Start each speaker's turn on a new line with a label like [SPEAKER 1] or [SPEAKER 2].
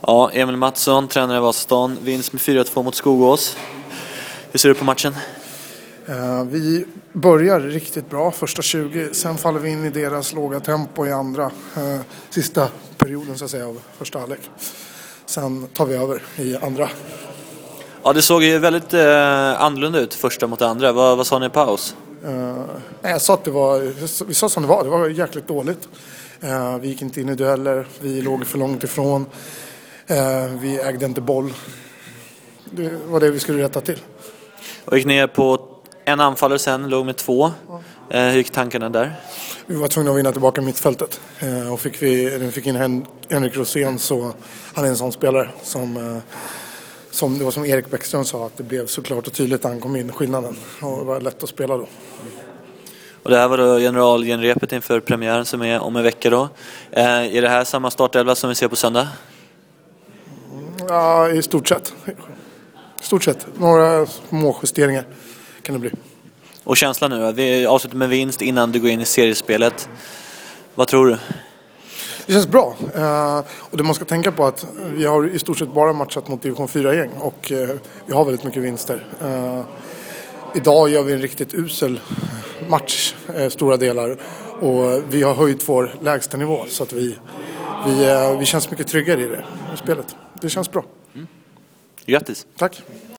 [SPEAKER 1] Ja, Emil Mattsson, tränare i Vasastan. Vinst med 4-2 mot Skogås. Hur ser du på matchen?
[SPEAKER 2] Eh, vi börjar riktigt bra första 20, sen faller vi in i deras låga tempo i andra, eh, sista perioden så att säga av första halvlek. Sen tar vi över i andra.
[SPEAKER 1] Ja, det såg ju väldigt eh, annorlunda ut första mot andra. Vad, vad sa ni i paus?
[SPEAKER 2] Uh, jag sa att det var, vi sa som det var, det var jäkligt dåligt. Uh, vi gick inte in i dueller, vi låg för långt ifrån. Uh, vi ägde inte boll. Det var det vi skulle rätta till.
[SPEAKER 1] Och gick ner på en anfallare sen, låg med två. hur gick tankarna där?
[SPEAKER 2] Vi var tvungna att vinna tillbaka mittfältet. och fick vi, fick in Henrik Rosén så han är en sån spelare som som det var som Erik Bäckström sa, att det blev såklart och tydligt när han kom in, skillnaden. Och det var lätt att spela då.
[SPEAKER 1] Och det här var då generalgenrepet inför premiären som är om en vecka då. Eh, är det här samma startelva som vi ser på söndag?
[SPEAKER 2] Ja, i stort sett. I stort sett. Några små justeringar kan det bli.
[SPEAKER 1] Och känslan nu? Vi avslutar med vinst innan du går in i seriespelet. Vad tror du?
[SPEAKER 2] Det känns bra. Uh, och det man ska tänka på att vi har i stort sett bara matchat mot division 4-gäng och uh, vi har väldigt mycket vinster. Uh, idag gör vi en riktigt usel match, stora delar. Och vi har höjt vår lägstanivå så att vi, vi, vi känns mycket tryggare i det spelet. Det känns bra. Mm.
[SPEAKER 1] Grattis!
[SPEAKER 2] Tack!